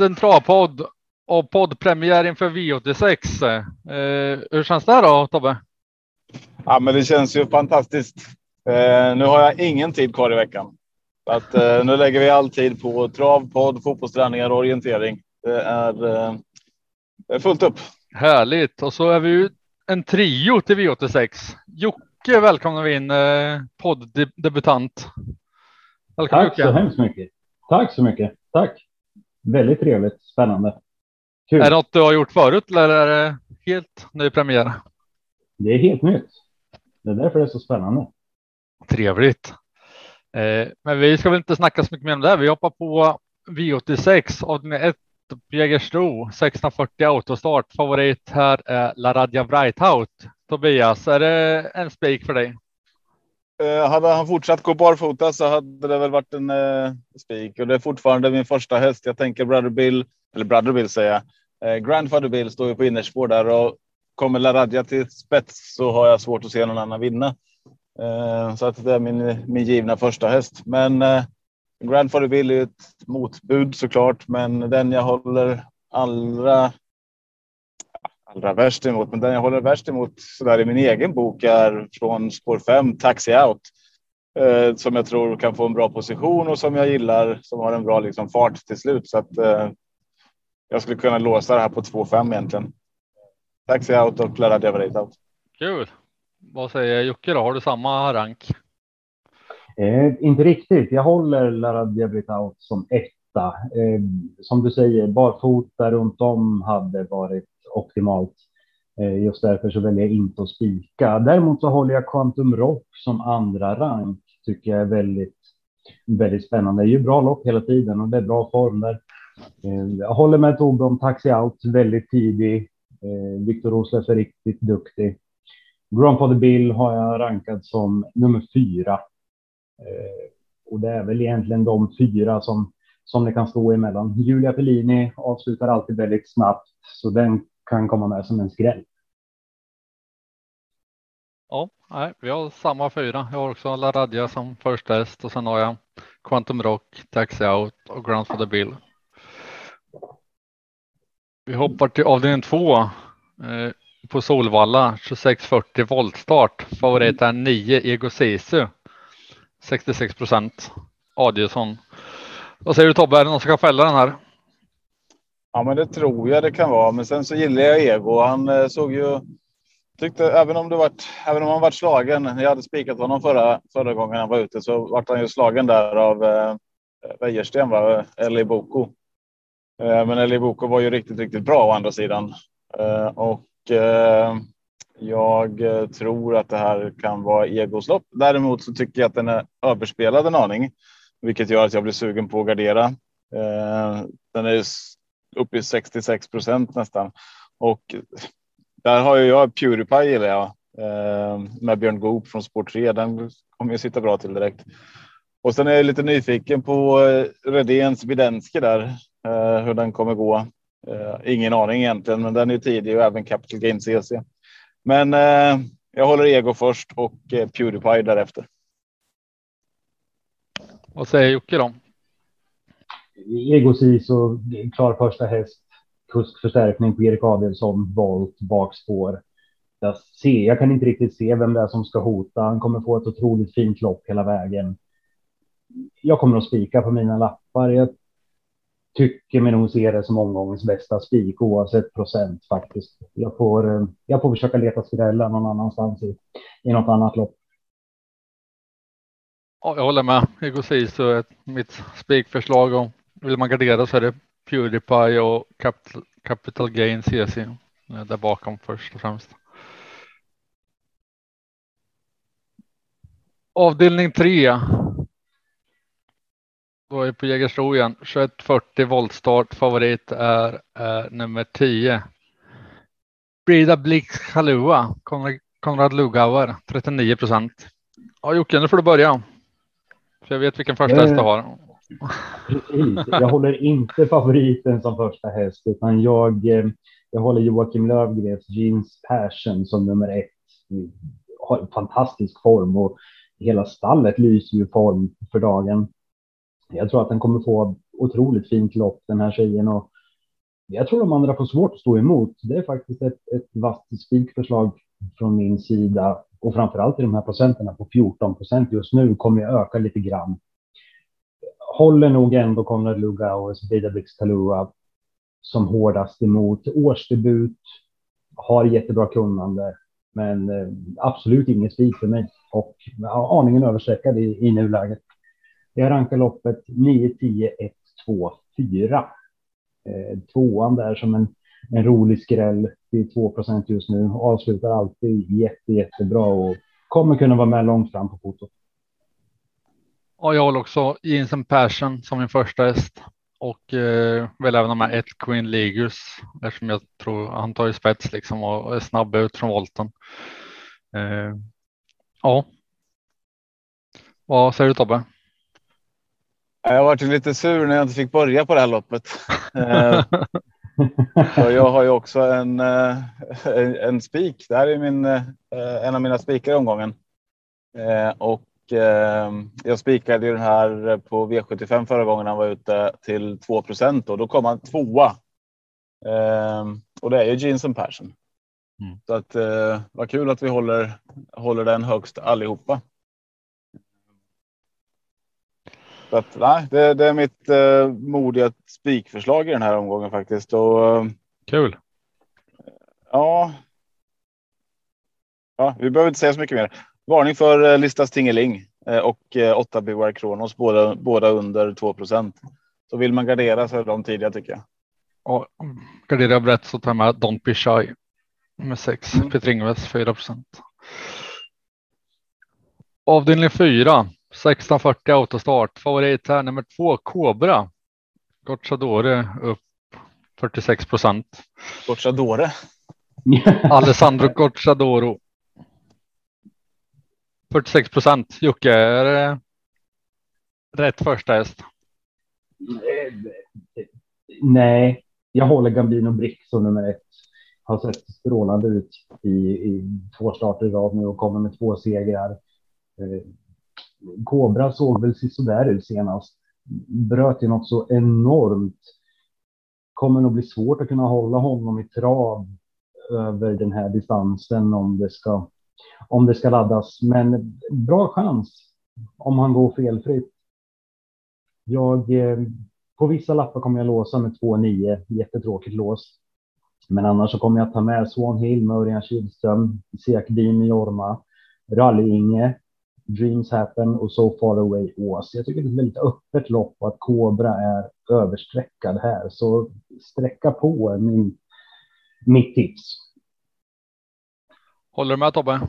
En travpodd och poddpremiär inför V86. Eh, hur känns det då Tobbe? Ja, men det känns ju fantastiskt. Eh, nu har jag ingen tid kvar i veckan. Så att, eh, nu lägger vi all tid på trav, podd, fotbollsträningar och orientering. Det är, eh, det är fullt upp. Härligt. Och så är vi ju en trio till V86. Jocke välkomnar vi in, eh, podddebutant. Välkommen Tack Jocke. så hemskt mycket. Tack så mycket. Tack. Väldigt trevligt. Spännande. Kul. Är det något du har gjort förut eller är det helt ny premiär? Det är helt nytt. Det är därför det är så spännande. Trevligt. Eh, men vi ska väl inte snacka så mycket mer om det. Vi hoppar på V86 avdelning 1 Jägersro 1640 autostart. Favorit här är Laradja Breithout. Tobias, är det en spik för dig? Eh, hade han fortsatt gå barfota så hade det väl varit en eh, spik och det är fortfarande min första häst. Jag tänker Brother Bill, eller Brother Bill säger jag. Eh, Grandfather Bill står ju på innerspår där och kommer Laradja till spets så har jag svårt att se någon annan vinna. Eh, så att det är min, min givna första häst. Men eh, Grandfather Bill är ett motbud såklart, men den jag håller allra allra värst emot, men den jag håller värst emot så där i min egen bok är från spår 5, Taxi Out. Eh, som jag tror kan få en bra position och som jag gillar, som har en bra liksom, fart till slut. Så att eh, jag skulle kunna låsa det här på 2-5 egentligen. Taxi Out och Clara Deverate Out. Kul. Vad säger Jocke då? Har du samma rank? Eh, inte riktigt. Jag håller Lara Diabrit Out som etta. Eh, som du säger, barfota runt om hade varit optimalt. Eh, just därför så väljer jag inte att spika. Däremot så håller jag Quantum Rock som andra rank. Tycker jag är väldigt, väldigt spännande. Det är ju bra lopp hela tiden och det är bra form där. Eh, jag håller med Tobbe om Taxi Out väldigt tidig. Eh, Viktor Roslöf är riktigt duktig. Grandfather Bill har jag rankat som nummer fyra. Och det är väl egentligen de fyra som, som det kan stå emellan. Julia Pellini avslutar alltid väldigt snabbt, så den kan komma med som en skräll. Ja, nej, vi har samma fyra. Jag har också Laradja som första häst och sen har jag Quantum Rock, Taxi Out och Ground for the Bill. Vi hoppar till avdelning två eh, på Solvalla 2640 voltstart. Favorit är 9 Ego Sisu. 66 procent. Adielsson. Vad säger du Tobbe, är det någon som kan fälla den här? Ja, men det tror jag det kan vara. Men sen så gillar jag Ego. Han eh, såg ju tyckte även om det varit, även om han varit slagen. Jag hade spikat honom förra, förra gången han var ute så vart han ju slagen där av eh, Wäjersten, va? Boko. Eh, men Eli Boko var ju riktigt, riktigt bra å andra sidan. Eh, och eh, jag eh, tror att det här kan vara Egos lopp. Däremot så tycker jag att den är överspelad en aning, vilket gör att jag blir sugen på att gardera. Eh, den är upp i 66 procent nästan. Och där har jag Pewdiepie gillar jag eh, med Björn Goop från Sport 3. Den kommer ju sitta bra till direkt. Och sen är jag lite nyfiken på eh, Redéns Vidensky där, eh, hur den kommer gå. Ingen aning egentligen, men den är tidig och även Capital Gain CC. Men jag håller Ego först och Pewdiepie därefter. Vad säger Jocke då? Ego Siso, klar första häst kuskförstärkning på Erik Adelsson, volt, bakspår. Jag, ser, jag kan inte riktigt se vem det är som ska hota. Han kommer få ett otroligt fint lopp hela vägen. Jag kommer att spika på mina lappar. Jag tycker mig nog se det som omgångens bästa spik oavsett procent faktiskt. Jag får, eh, jag får försöka leta skrällar någon annanstans i, i något annat lopp. Ja, jag håller med. Egosiso är mitt spikförslag om vill man gardera så är det Pewdiepie och Capital, Capital Gain CC där bakom först och främst. Avdelning 3. Då är vi på Jägersro igen. 2140 voltstart. Favorit är, är nummer 10. Brida Blix Halua. Konrad, Lugauer 39 procent. Ja Jocke, nu får du börja. För jag vet vilken första häst du har. Precis. Jag håller inte favoriten som första häst, utan jag, eh, jag håller Joakim Lövgrens Jeans Passion som nummer ett. Har fantastisk form och hela stallet lyser ju form för dagen. Jag tror att den kommer få otroligt fint lopp den här tjejen och jag tror de andra får svårt att stå emot. Det är faktiskt ett, ett vasst spikförslag från min sida och framför allt i de här procenterna på 14 procent just nu kommer jag öka lite grann. Håller nog ändå Konrad Lugauers Bidabix Talua som hårdast emot. Årsdebut, har jättebra kunnande, men eh, absolut ingen spik för mig och ja, aningen överstreckad i, i nuläget. Jag rankar loppet 9, 10, 1, 2, 4. Eh, tvåan där som en, en rolig skräll till 2 procent just nu. Avslutar alltid jätte, jättebra och kommer kunna vara med långt fram på fotot. Ja, jag håller också Jeans Persson Passion som min första häst och eh, väl även de här ett Queen Ligus eftersom jag tror han tar ju spets liksom och är snabb ut från volten. Eh, ja. Vad säger du Tobbe? Jag varit lite sur när jag inte fick börja på det här loppet. Eh, jag har ju också en, en, en spik. Det här är min, eh, en av mina spikar i omgången. Och jag spikade ju den här på V75 förra gången han var ute till 2 och då kom han tvåa. Och det är ju Jeans and Passion. Mm. Så att vad kul att vi håller, håller den högst allihopa. Så att, nej, det, det är mitt eh, modiga spikförslag i den här omgången faktiskt. Och, eh, Kul. Ja. Ja, vi behöver inte säga så mycket mer. Varning för eh, Listas Tingeling eh, och eh, 8 BWR Kronos, båda, båda under 2% Så vill man gardera så är de tidiga tycker jag. Och garderar jag brett så tar jag med Don't Be Shy med 6, mm. Peter Ingves 4 Avdelning 4 1640 autostart. Favorit här nummer två Cobra. Gocciadore upp 46 procent. Gocciadore. Alessandro Gocciadoro. 46 procent. Jocke, är det rätt första häst? Nej, jag håller Gambino Brick som nummer ett. Har sett strålande ut i, i två starter i rad nu och kommer med två segrar. Eh, Kobra såg väl sådär ut senast. Bröt ju något så enormt. Kommer nog bli svårt att kunna hålla honom i trav över den här distansen om det ska om det ska laddas. Men bra chans om han går felfritt. Jag eh, på vissa lappar kommer jag låsa med 2-9. Jättetråkigt lås. Men annars så kommer jag ta med Swan Hill med Örjan Kihlström, Siakbin Jorma, Rally-Inge, Dreams Happen och So Far Away Ås. Jag tycker det är ett väldigt öppet lopp och att Kobra är översträckad här. Så sträcka på är min, mitt tips. Håller du med Tobbe?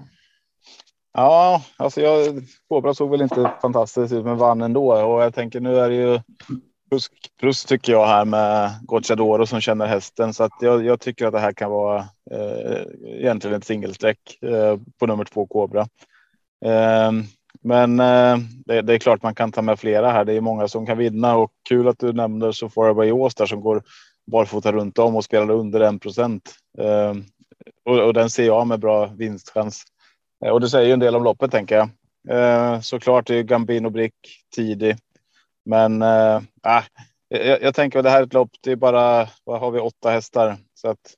Ja, alltså jag, Kobra såg väl inte fantastiskt ut men vann ändå och jag tänker nu är det ju plus, plus tycker jag här med Gocciadoro som känner hästen så att jag, jag tycker att det här kan vara eh, egentligen ett singelsträck eh, på nummer två Kobra. Eh, men eh, det, det, är klart man kan ta med flera här. Det är många som kan vinna och kul att du nämner så får jag Ås där som går barfota runt om och spelar under en procent. Ehm, och, och, den ser jag med bra vinstchans. Eh, och det säger ju en del om loppet tänker jag. Ehm, såklart är Gambino Brick tidig, men äh, jag, jag tänker att det här är ett lopp. Det är bara vad har vi åtta hästar så att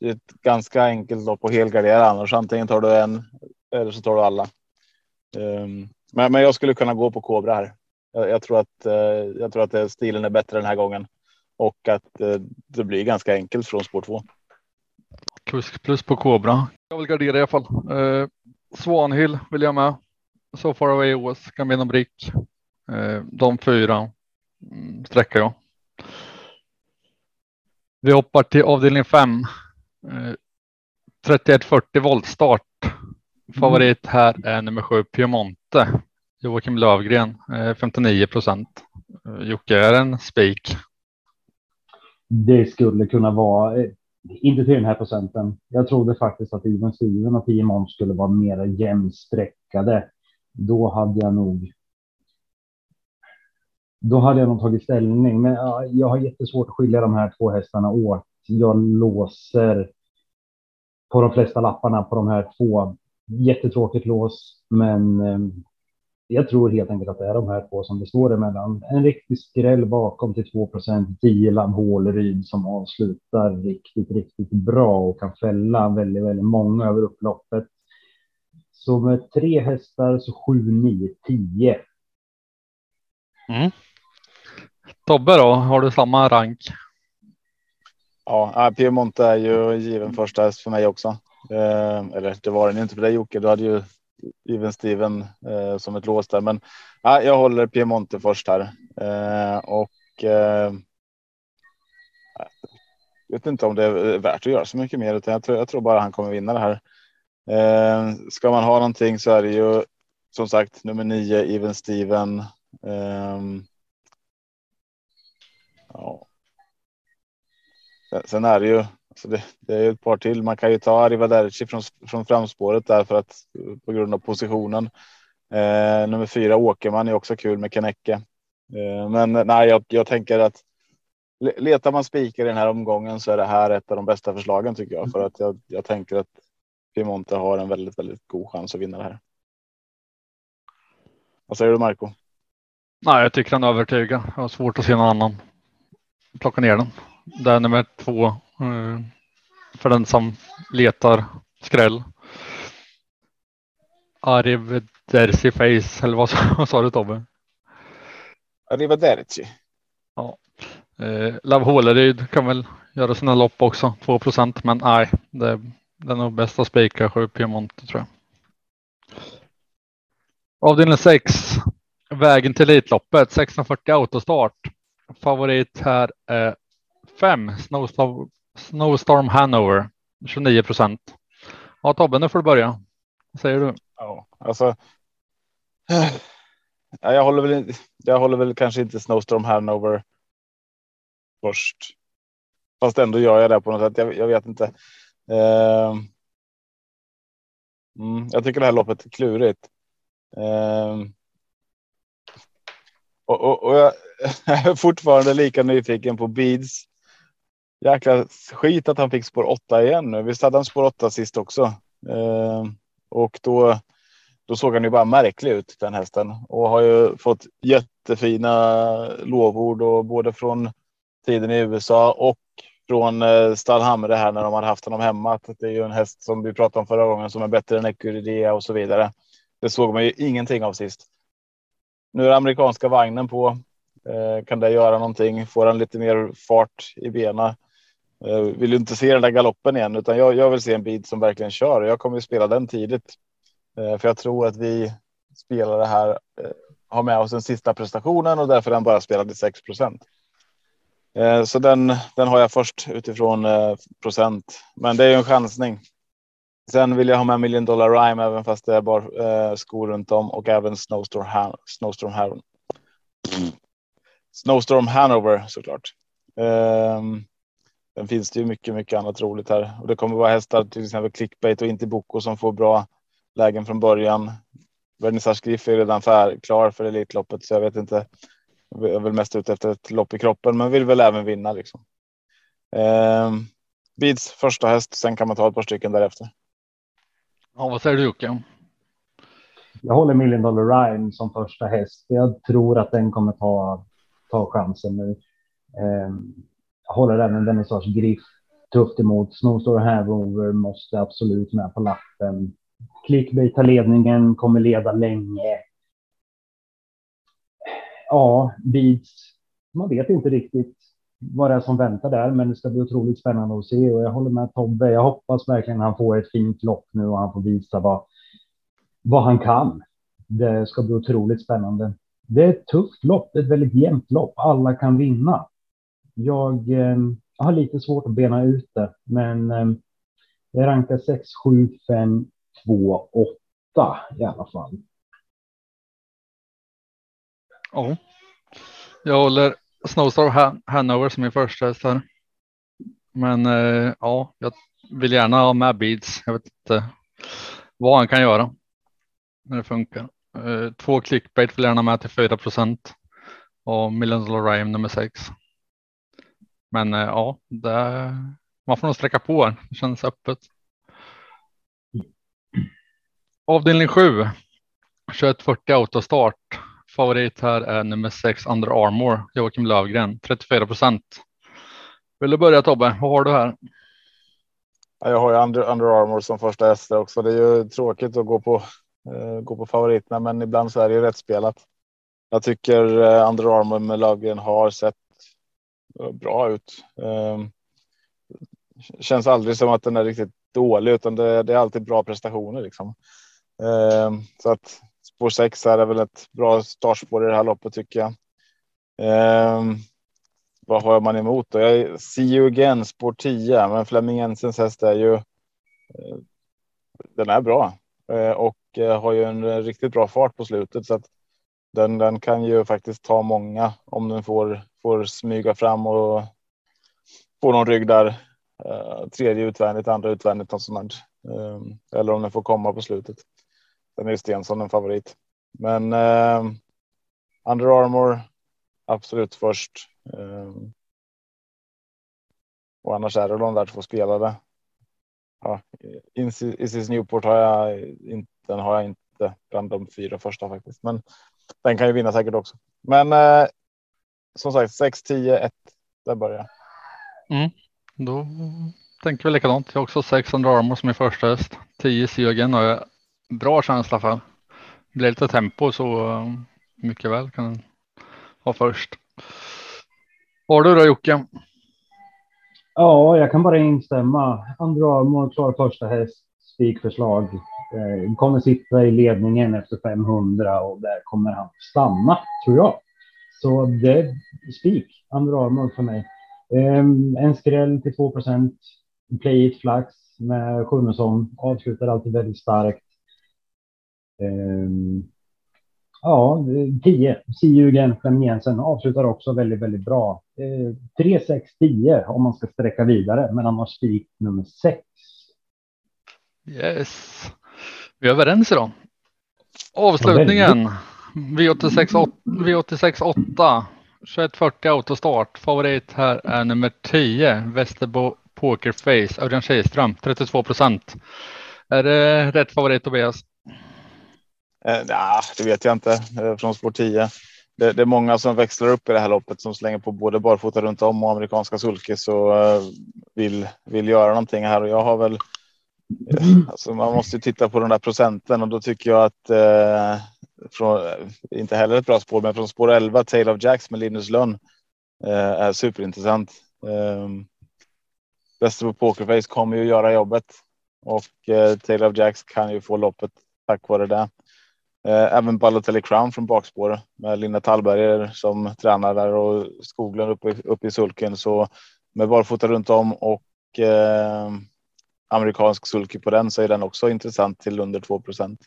det är ett ganska enkelt lopp att helgardera annars. Antingen tar du en eller så tar du alla. Um, men, men jag skulle kunna gå på Kobra här. Jag, jag tror att eh, jag tror att stilen är bättre den här gången och att det blir ganska enkelt från spår 2. Plus, plus på Kobra. Jag vill gardera i alla fall. Uh, Swanhill vill jag med. So far away OS, Gambino Brick. Uh, de fyra mm, sträcker jag. Vi hoppar till avdelning 5. Uh, 3140 voltstart. Favorit här är nummer sju Piemonte. Joakim Lövgren 59 procent. Jocke är en spik. Det skulle kunna vara eh, inte till den här procenten. Jag trodde faktiskt att Ivan Steven och Piemont skulle vara mer jämnsträckade. Då hade jag nog. Då hade jag nog tagit ställning, men jag har jättesvårt att skilja de här två hästarna åt. Jag låser på de flesta lapparna på de här två jättetråkigt lås, men eh, jag tror helt enkelt att det är de här två som det står emellan. En riktig skräll bakom till 2 procent. 10 lamm Håleryd som avslutar riktigt, riktigt bra och kan fälla väldigt, väldigt många över upploppet. Så med tre hästar så 7, 9, 10. Mm. Tobbe då, har du samma rank? Ja, Piemonte är ju given första häst för mig också. Eh, eller det var den inte för dig Jocke. Du hade ju Even Steven eh, som ett lås där, men ja, jag håller Piemonte först här eh, och. Eh, jag vet inte om det är värt att göra så mycket mer, utan jag tror, jag tror bara han kommer vinna det här. Eh, ska man ha någonting så är det ju som sagt nummer nio, Even Steven. Eh, ja. Sen är det ju så det, det är ett par till. Man kan ju ta Arrivederci från, från framspåret där för att på grund av positionen. Eh, nummer fyra Åkerman är också kul med Kanecke. Eh, men nej, jag, jag tänker att letar man spikar i den här omgången så är det här ett av de bästa förslagen tycker jag för att jag, jag tänker att Piemonte har en väldigt, väldigt god chans att vinna det här. Vad säger du Marco? Nej, jag tycker han övertygar. Jag har svårt att se någon annan plocka ner den. Det är nummer två för den som letar skräll. Arrivederci face eller vad, vad sa du Tobbe? Arrivederci. Ja. Eh, Love Håleryd kan väl göra sina lopp också, 2 procent, men nej, det, det är nog bäst att spika 7 Piemonte tror jag. Avdelning 6. Vägen till Elitloppet 1640 autostart. Favorit här är 5 Snowstorm, Snowstorm Hanover 29 procent. Ja Tobbe, nu får du börja. Vad säger du? Ja, alltså. Ja, jag håller väl. Jag håller väl kanske inte Snowstorm Hanover. Först. Fast ändå gör jag det på något sätt. Jag, jag vet inte. Uh, mm, jag tycker det här loppet är klurigt. Uh, och, och, och jag är fortfarande lika nyfiken på Beads jäkla skit att han fick spår 8 igen nu. Visst hade han spår 8 sist också. Eh, och då, då såg han ju bara märklig ut den hästen och har ju fått jättefina lovord och både från tiden i USA och från eh, Stallhamre här när de har haft honom hemma. Att det är ju en häst som vi pratade om förra gången som är bättre än Ecuridea och så vidare. Det såg man ju ingenting av sist. Nu är amerikanska vagnen på. Eh, kan det göra någonting? Får han lite mer fart i benen? Jag vill inte se den där galoppen igen, utan jag, jag vill se en bit som verkligen kör. Jag kommer att spela den tidigt, eh, för jag tror att vi spelare här eh, har med oss den sista prestationen och därför den bara spelade 6 procent. Eh, så den, den har jag först utifrån procent, men det är ju en chansning. Sen vill jag ha med Million Dollar Rhyme även fast det är bara skor runt om och även Snowstorm, Han Snowstorm, Han Snowstorm Hanover såklart. Um, Sen finns det ju mycket, mycket annat roligt här och det kommer vara hästar, till exempel clickbait och inte Boko som får bra lägen från början. Vernissage Griff är redan för, klar för Elitloppet, så jag vet inte. Jag är väl mest ute efter ett lopp i kroppen, men vill väl även vinna liksom. Eh, Beats första häst, sen kan man ta ett par stycken därefter. Ja, vad säger du Jocke? Jag håller Million Dollar Rhyme som första häst. Jag tror att den kommer ta, ta chansen nu. Eh, håller även Vernissage Griff tufft emot. Snowstore Havover måste absolut med på lappen. Clickbait tar ledningen, kommer leda länge. Ja, Beats. Man vet inte riktigt vad det är som väntar där, men det ska bli otroligt spännande att se och jag håller med Tobbe. Jag hoppas verkligen han får ett fint lopp nu och han får visa vad, vad han kan. Det ska bli otroligt spännande. Det är ett tufft lopp, ett väldigt jämnt lopp. Alla kan vinna. Jag, eh, har lite svårt att bena ut det, men eh, jag rankar 6, 7, 5, 2, 8 i alla fall. Ja, jag håller Snowstar Hanover som min första häst här. Men eh, ja, jag vill gärna ha med Beads. Jag vet inte vad han kan göra när det funkar. Eh, två clickbait vill jag gärna med till 4 procent och Million Dollar Rhyme nummer 6. Men eh, ja, det, man får nog sträcka på. Det känns öppet. Avdelning 7. 2140 autostart. Favorit här är nummer 6 Under Armour, Joakim Lövgren, 34 procent. Vill du börja Tobbe? Vad har du här? Jag har ju Under, Under Armour som första häst också. Det är ju tråkigt att gå på, eh, gå på favoriterna, men ibland så är det ju rätt spelat. Jag tycker uh, Under Armour med Lövgren har sett Eh, bra ut. Ehm, känns aldrig som att den är riktigt dålig, utan det, det är alltid bra prestationer liksom. Ehm, så att spår 6 är väl ett bra startspår i det här loppet tycker jag. Ehm, vad har man emot då? Jag see you again spår 10, men Flemming Jensens häst är ju. Eh, den är bra eh, och har ju en riktigt bra fart på slutet så att den, den kan ju faktiskt ta många om den får, får smyga fram och få någon rygg där. Eh, tredje utvändigt, andra utvändigt, något sånt. Ehm, eller om den får komma på slutet. Den är Stensson en favorit. Men eh, Under Armour absolut först. Eh, och annars är det de där två spelare. Ja, Isis Newport har jag inte. Den har jag inte bland de fyra första faktiskt, men den kan ju vinna säkert också. Men eh, som sagt 6, 10, 1. Där börjar jag. Mm, då tänker vi likadant. Jag har också 600 armor som är första häst. 10 Sjögren har jag bra känsla för. Det blir lite tempo så uh, mycket väl kan den ha först. Vad har du då Jocke? Ja, jag kan bara instämma. Andra Armor klar första häst, spikförslag. Eh, kommer sitta i ledningen efter 500 och där kommer han stanna, tror jag. Så det är spik, andra armor för mig. Um, en skräll till 2 procent. Play it flax med Sjunnesson. Avslutar alltid väldigt starkt. Um, ja, 10. Siugen, Flemming Jensen avslutar också väldigt, väldigt bra. Uh, 3, 6, 10 om man ska sträcka vidare, men annars spik nummer 6. Yes. Vi är överens idag. Avslutningen. V86 V86 8 2140 autostart. Favorit här är nummer 10 Västerbo Pokerface Örjan Kihlström 32 procent. Är det rätt favorit Tobias? Eh, nah, det vet jag inte eh, från spår 10. Det, det, är många som växlar upp i det här loppet som slänger på både barfota runt om och amerikanska sulkis och eh, vill, vill göra någonting här och jag har väl eh, Alltså man måste titta på den där procenten och då tycker jag att eh, från, inte heller ett bra spår, men från spår 11 Tale of Jacks med Linus Lönn eh, är superintressant. Eh, på Pokerface kommer ju göra jobbet och eh, Tale of Jacks kan ju få loppet tack vare det. Eh, även Balotelli Crown från bakspår med Linda Tallberger som tränar där och Skoglund uppe, uppe i sulken. Så med barfota runt om och eh, amerikansk sulky på den så är den också intressant till under 2 procent.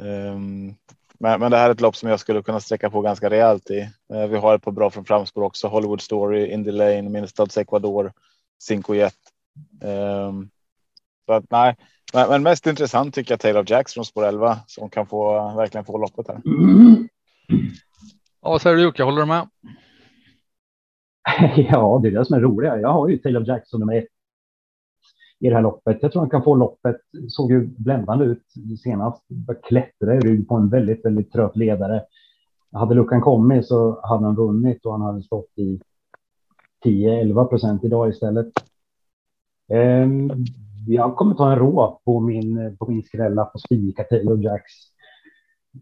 Um, men, men det här är ett lopp som jag skulle kunna sträcka på ganska rejält i. Uh, vi har ett par bra från framspår också. Hollywood Story, Indy Lane, Minstads Ecuador, Cinco Jet. Um, så att nej, men, men, mest intressant tycker jag Taylor Jacks från spår 11 som kan få verkligen få loppet här. Ja, vad säger du Jocke? Håller du med? Ja, det är det som är roligt. Jag har ju Taylor Jackson nummer ett i det här loppet. Jag tror han kan få loppet. Såg ju bländande ut senast. Klättra i rygg på en väldigt, väldigt trött ledare. Hade luckan kommit så hade han vunnit och han hade stått i 10-11 procent idag istället. Ehm, jag kommer ta en rå på min, på min skrälla på spika Taylor Jacks.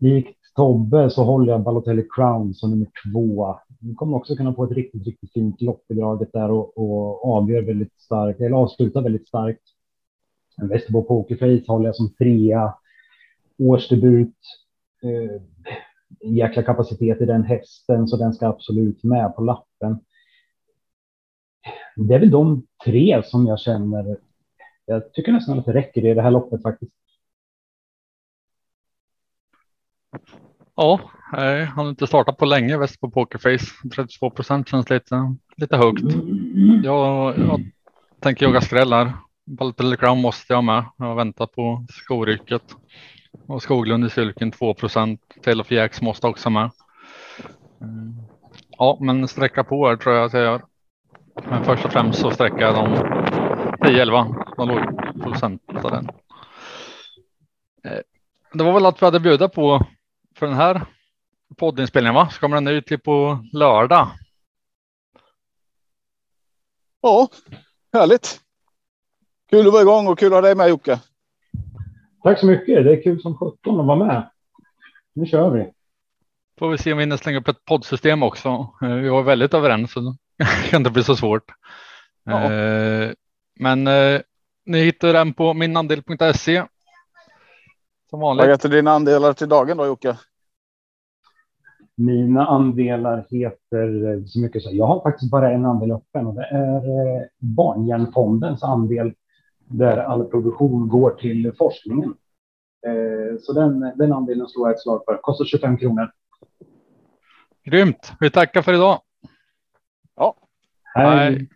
Likt Tobbe så håller jag Balotelli Crown som nummer två. Vi kommer också kunna få ett riktigt, riktigt fint lopp i draget där och, och avgör väldigt starkt, eller avslutar väldigt starkt. Västerbo Pokerface håller jag som trea. Årsdebut. Eh, jäkla kapacitet i den hästen så den ska absolut med på lappen. Det är väl de tre som jag känner. Jag tycker nästan att det räcker i det här loppet faktiskt. Ja, nej, han har inte startat på länge väst på Pokerface. 32 procent känns lite, lite högt. Jag, jag tänker jaga skrällar. Baltel Crown måste jag med. Jag väntar på skorycket. Och Skoglund i Sylken 2 procent. Tail of Jacks måste också med. Mm. Ja, men sträcka på här tror jag att jag gör. Men först och främst så sträcker jag de 10-11. De låg procent av den. det var väl att vi hade bjuda på för den här poddinspelningen va? Så kommer den ut till på lördag. Ja, härligt. Kul att vara igång och kul att ha dig med Jocke. Tack så mycket. Det är kul som sjutton att vara med. Nu kör vi. Får vi se om vi hinner slänga upp ett poddsystem också. Eh, vi var väldigt överens så det kan inte bli så svårt. Ja. Eh, Men eh, ni hittar den på minandel.se. Som Vad vanligt. heter dina andelar till dagen då Jocke? Mina andelar heter eh, så mycket så. Jag har faktiskt bara en andel öppen och det är eh, Barnhjärnfondens andel där all produktion går till forskningen. Eh, Så den, den andelen slår jag ett slag för. Kostar 25 kronor. Grymt. Vi tackar för idag. Ja, Hej. Hej.